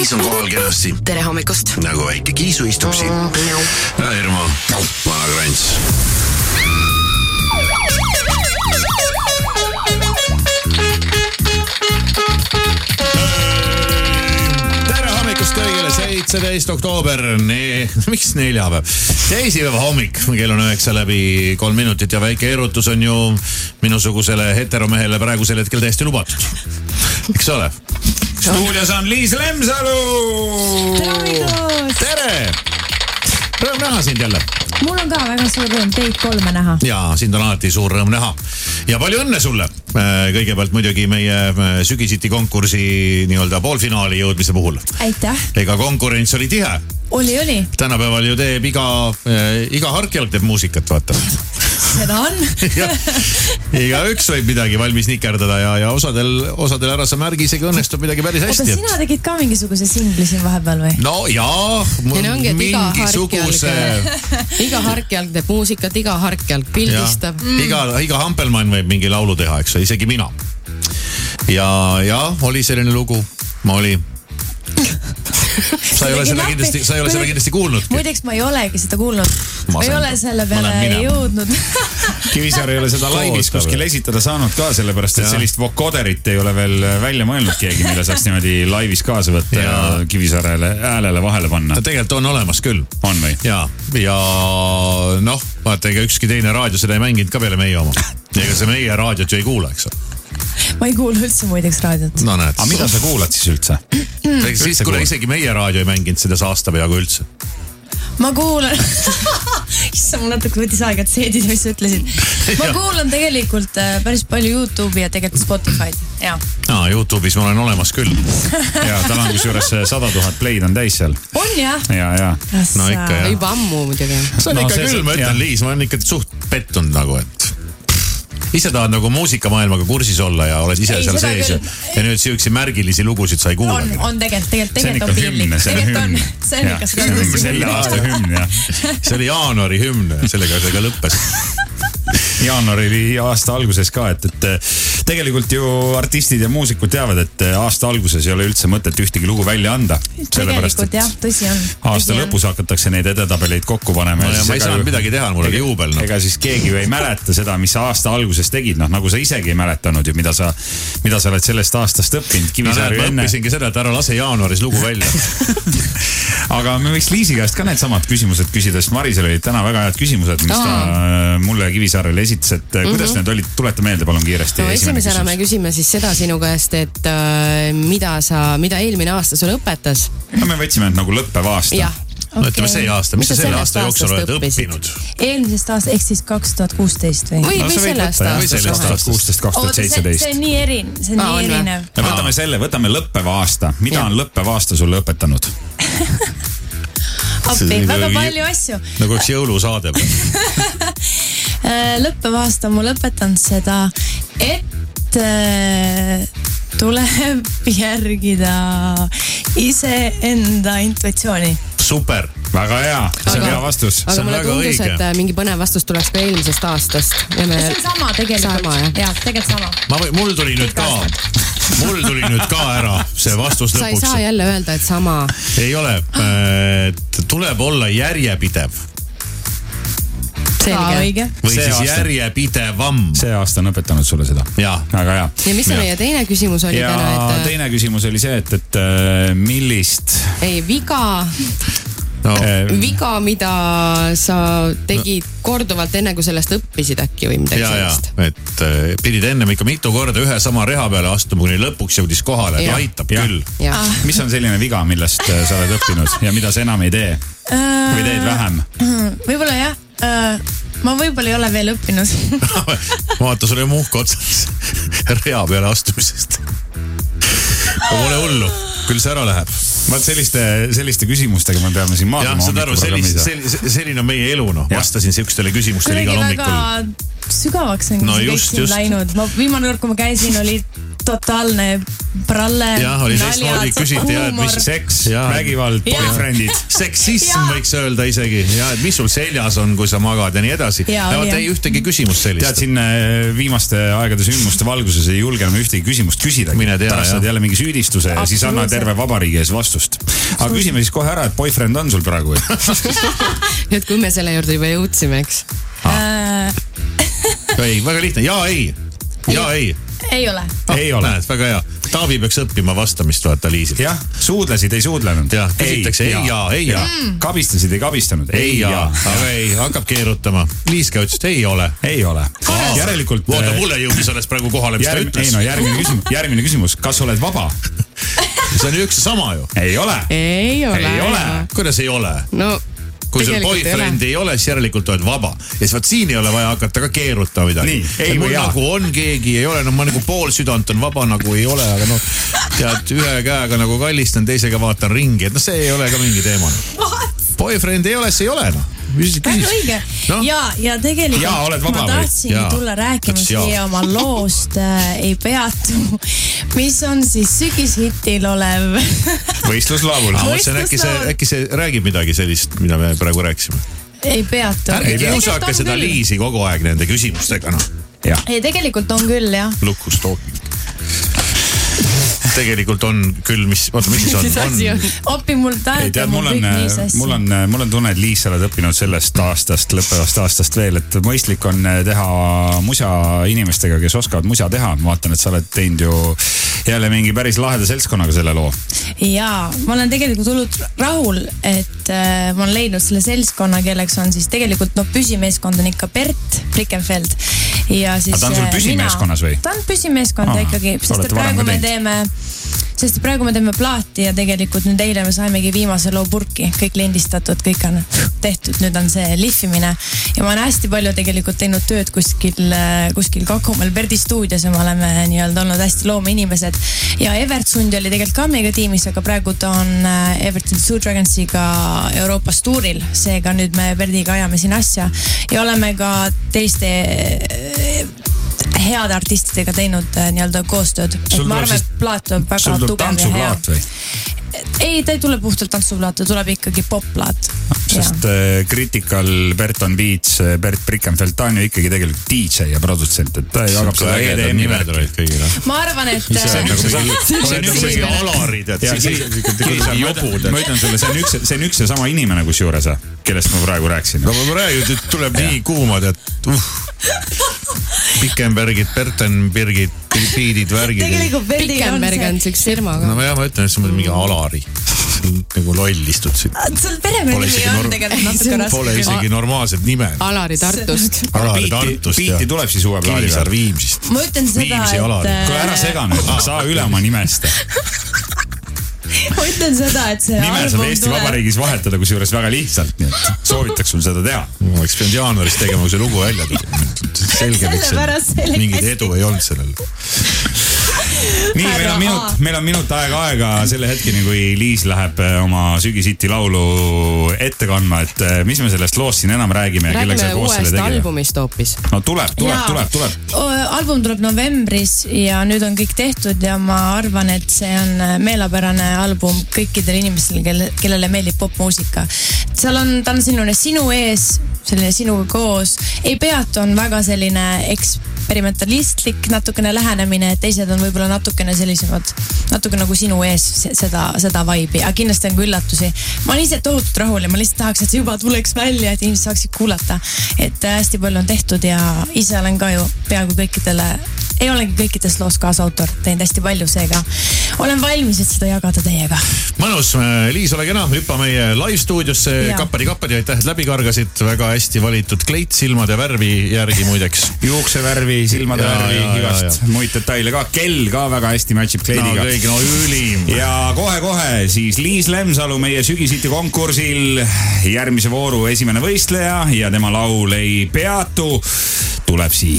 Maris on kohal kenasti, tere hommikust. nagu väike kiisu istub siin. ja Irma, vana krants. kõigile, seitseteist oktoober, miks neljapäev, teisipäeva hommik, kell on üheksa läbi kolm minutit ja väike erutus on ju minusugusele heteromehele praegusel hetkel täiesti lubatud. eks ole? Stuudios on Liis Lemsalu. tere, rõõm näha sind jälle mul on ka väga suur rõõm teid kolme näha. ja sind on alati suur rõõm näha ja palju õnne sulle. kõigepealt muidugi meie äh, sügisiti konkursi nii-öelda poolfinaali jõudmise puhul. aitäh, ega konkurents oli tihe, oli, oli, tänapäeval ju teeb iga, iga harkjalg teeb muusikat, vaata. Seda on. igaüks võib midagi valmis nikerdada ja, ja osadel, osadel härra Märgi isegi õnnestub midagi päris oota, hästi. sina tegid ka mingisuguse singli siin vahepeal või? no jaa, Ei no ongi, et iga mingisuguse harkjalg- iga harkjalg teeb muusikat, iga harkjalg pildistab. mm.. iga, iga Hampelmann võib mingi laulu teha, eks ole, isegi mina. ja, ja oli selline lugu, oli. sa ei ole seda kindlasti, sa ei ole seda kindlasti kuulnudki. muideks ma ei olegi seda kuulnud. ma ei ole selle peale jõudnud. Kivisaar ei ole seda laivis kuskil esitada saanud ka, sellepärast et sellist vokoderit ei ole veel välja mõelnud keegi, mille saaks niimoodi laivis kaasa võtta ja, Ja. ja Kivisaarele häälele vahele panna. tegelikult on olemas küll. on või? ja, ja noh, vaata, ega ükski teine raadio seda ei mänginud ka peale meie oma. ega see meie raadiot ju ei kuula, eks ole. ma ei kuula üldse muideks raadiot. no näed. aga mida sa kuulad siis üldse? siis, kuule isegi meie raadio ei mänginud seda aasta peaaegu üldse. ma kuulan issand, mul natuke võttis aega, et seedida, mis sa ütlesid. ma kuulan tegelikult äh, päris palju Youtube'i ja tegelikult Spotify'd ja. aa, Youtube'is ma olen olemas küll. ja tal on kusjuures sada tuhat play'd on täis seal. on jah? ja, ja. no ikka jah. juba ammu muidugi. see on No ikka see- küll, ma ütlen, Liis, ma olen ikka suht pettunud nagu, et ise tahad nagu muusikamaailmaga kursis olla ja oled ise Ei, seal sees ja, küll. ja nüüd siukseid märgilisi lugusid sa ei on kuulagi,. on tegelikult, tegelikult, see on tegelikult on piinlik. see on tegelikult on hümn., see on ikka see on selle aasta hümn jah. see oli jaanuari hümn, sellega see ka lõppes. Jaanuar oli aasta alguses ka, et, et tegelikult ju artistid ja muusikud teavad, et aasta alguses ei ole üldse mõtet ühtegi lugu välja anda. tegelikult jah, tõsi on. aasta lõpus hakatakse neid edetabeleid kokku panema no ma ei saanud midagi teha, mul oli juubel noh. ega siis keegi ju ei mäleta seda, mis sa aasta alguses tegid, noh nagu sa isegi ei mäletanud ju, mida sa, mida sa oled sellest aastast õppinud. no näed, ma enne, õppisingi seda, et ära lase jaanuaris lugu välja. aga me võiks Liisi käest ka needsamad küsimused küsida, sest Marisel olid täna väga head küsimused, mis ta äh, mulle Kivisaarele esitas, et mm -hmm. kuidas need olid, tuleta meelde palun kiiresti. No esimesena me küsime siis seda sinu käest, et äh, mida sa, mida eelmine aasta sulle õpetas. no me võtsime nagu lõppev aasta jah, no ütleme see aasta, mis sa selle aasta jooksul oled õppinud? eelmisest aastast ehk siis kaks tuhat kuusteist või? või, või sellest aastast kuusteist, kaks tuhat oota, see, seitseteist on. nii erinev, see on nii erinev. me võtame selle, võtame lõppeva aasta, mida on lõppev aasta sulle õpetanud? appi, väga nagu- palju asju. nagu üks jõulusaade. lõppev aasta on mulle õpetanud seda, et äh, tuleb järgida iseenda intuitsiooni. super, väga hea, see on Aga- hea vastus. See aga on mulle väga tundus, õige. et äh, mingi põnev vastus tuleks ka eelmisest aastast ja me see on sama tegelikult Sama, jah.. tegelikult sama. ma või, mul tuli nüüd ka, mul tuli nüüd ka ära see vastus sa ei saa lõpuks. jälle öelda, et sama. ei ole, tuleb olla järjepidev selge. või See siis aasta. järjepidevam. see aasta on õpetanud sulle seda. väga hea. ja mis see meie teine küsimus oli ja täna, et äh, teine küsimus oli see, et, et äh, millist ei viga, no äh, viga, mida sa tegid korduvalt enne, kui sellest õppisid äkki või midagi ja, ja sellist. et äh, pidid ennem ikka mitu korda ühe sama reha peale astuma, kuni lõpuks jõudis kohale, et Jah. aitab Jah. küll. jah, mis on selline viga, millest äh, sa oled õppinud ja mida sa enam ei tee või teed vähem? võib-olla jah, ma võib-olla ei ole veel õppinud. vaata, sul on muhk otsas rea peale astumisest. Pole hullu, küll see ära läheb. Vaat selliste, selliste küsimustega me peame siin jah, maadlema saad aru, sellist, selline on meie elu noh, Jah. vastasin siukestele küsimustele kuidagi igal väga hommikul. sügavaks on No just, siin just. läinud. ma viimane kord, kui ma käisin, oli totaalne pralle. jah, oli teistmoodi, küsiti jah, et mis seks, Jaa. vägivald, Jaa. boyfriendid. seksism Jaa. võiks öelda isegi ja et mis sul seljas on, kui sa magad ja nii edasi. Jaa, vot ei ühtegi küsimust tead, sellist. siin äh, viimaste aegade sündmuste valguses ei julge enam ühtegi küsimust küsida. Pärast saad jälle mingi süüdistuse ja siis anna terve vabariigi ees vastust. aga küsime siis kohe ära, et boyfriend on sul praegu või? et kui me selle juurde juba jõudsime, eks. Äh, ei, väga lihtne, ja ei, ja ei. Ei ole. ei ole. näed, väga hea. Taavi peaks õppima vastamist, vaata Liisilt. jah, suudlesid, ei suudlenud. Jah, küsitakse ei ja, ei ja. kabistasid, ei kabistanud. ei ja, aga ei, hakkab keerutama. Liis ka ütles, et ei ole. ei ole. järelikult. oota, mulle jõudis alles praegu kohale, mis ta järg-, ei ütles no. järgmine küsimus, järgmine küsimus, kas oled vaba? see on ju üks ja sama ju. ei ole. ei ole. Ei ole. kuidas ei ole? no kui sul tegelikult ei ole. boyfriend'i ei ole, siis järelikult oled vaba. ja siis vot siin ei ole vaja hakata ka keerutama midagi ei mul jaa? nagu on keegi, ei ole, no ma nagu pool südant on vaba, nagu ei ole, aga noh, tead, ühe käega nagu kallistan, teisega vaatan ringi, et noh, see ei ole ka mingi teema. Boyfriend ei ole, see ei ole noh. Väga õige Noh. ja, ja tegelikult vaba ma või? tahtsingi Jaa. tulla rääkima siia oma loost äh, Ei peatu, mis on siis sügishitil olev võistluslaulul ma. mõtlesin, äkki see, äkki see räägib midagi sellist, mida me praegu rääkisime. ei peatu. ärge kiusake seda. Liisi kogu aeg nende küsimustega, noh. ei, tegelikult on küll jah. lukus talking. Tegelikult on küll, mis, oota, mis siis on on?? opi mul tähendab tead, mul mul on mul on, mul on tunne, et Liis, sa oled õppinud sellest aastast, lõppevast aastast veel, et mõistlik on teha musa inimestega, kes oskavad musa teha. ma vaatan, et sa oled teinud ju jälle mingi päris laheda seltskonnaga selle loo. jaa, ma olen tegelikult hullult rahul, et äh, ma olen leidnud selle seltskonna, kelleks on siis tegelikult no püsimeeskond on ikka Bert Blickenfeld ja siis. Aga ta on sul püsimeeskonnas või? ta on püsimeeskond Aa, ikkagi, sest et praegu me teeme, sest praegu me teeme plaati ja tegelikult nüüd eile me saimegi viimase loo purki, kõik lindistatud, kõik on tehtud, nüüd on see lihvimine. Ja ma olen hästi palju tegelikult teinud tööd kuskil, kuskil Kakumaal Berdi stuudios ja me oleme nii-öelda olnud hästi loomeinimesed ja Evert Sund oli tegelikult ka meiega tiimis, aga praegu ta on äh, Everton Zoo Dragonsiga Euroopas tuuril, seega nüüd me Berdiga ajame siin asja. Ja oleme ka teiste äh, heade artistidega teinud äh, nii-öelda koostööd. et ma arvan, et plaat tuleb väga tugev ja hea tantsuplaat. või? ei, ta ei tule puhtalt tantsuplaat, ta tuleb ikkagi popplaat. sest äh, Critical, Bert on Beats, Bert Brickenfeld, ta on ju ikkagi tegelikult DJ ja produtsent, et ta jagab seda EDM-i nimed värki. olid kõigil, ma arvan, et. see on nagu mingi, see on üks mingi mingi Alari, tead. ja see, ma ütlen, sulle, see on üks, see on üks ja sama inimene kusjuures, kellest ma praegu rääkisin no. ma räägin, et tuleb nii kuuma, tead, uh. Pikenbergid, Bertenbergid, Piidid, värgid. tegelikult Berdil on Pikenberg on see, siukse firmaga no. jah, ma ütlen, et see on mingi Alari. nagu loll istud siin. sul Pole perekonnanimi isegi on norm- tegelikult natuke raske. Pole isegi normaalset nime. Alari Tartust. Alari Tartust ja Biiti tuleb siis uue plaadi Kivisaar peal. Viimsist. ma ütlen seda, Viimsi Alari. et. kuule ära sega nüüd, saa üle oma nimest. ma ütlen seda, et see nime saab album Eesti tuleb. Vabariigis vahetada kusjuures väga lihtsalt, nii et soovitaks sul seda teha. ma oleks pidanud jaanuaris tegema, kui see lugu välja tuli. selge, miks mingit edu ei olnud sellel. nii, meil on minut meil on minut aega aega selle hetkeni, kui Liis läheb äh, oma Sügisiti laulu ette kandma, et äh, mis me sellest loost siin enam räägime ja kellega räägime sa koos selle uuest tegid? albumist hoopis. no tuleb, tuleb tuleb, tuleb. album tuleb novembris ja nüüd on kõik tehtud ja ma arvan, et see on meelepärane album kõikidele inimestele, kelle, kellele meeldib popmuusika. seal on, ta on selline sinu ees, selline sinuga koos, ei peatu, on väga selline eksperimentalistlik natukene lähenemine, teised on võib-olla natukene sellisemad, natuke nagu sinu ees se- seda, seda vibe'i, aga kindlasti on ka üllatusi. ma olen ise tohutult rahul ja ma lihtsalt tahaks, et see juba tuleks välja, et inimesed saaksid kuulata. et äh, hästi palju on tehtud ja ise olen ka ju peaaegu kõikidele, ei olengi kõikides loos kaasautor, teinud hästi palju, seega. Olen valmis, et seda jagada teiega. mõnus, Liis, ole kena, hüppa meie live stuudiosse, kappadi-kappadi, aitäh, et läbi kargasid, väga hästi valitud kleit silmade värvi järgi muideks. juuksevärvi, silmade Jaa, värvi igast muid detaile ka, kell ka väga hästi match ib no kleidiga kõik, no ülim. ja kohe-kohe siis Liis Lemsalu meie sügisiti konkursil. Järgmise vooru esimene võistleja ja tema laul ei peatu. Tuleb siit.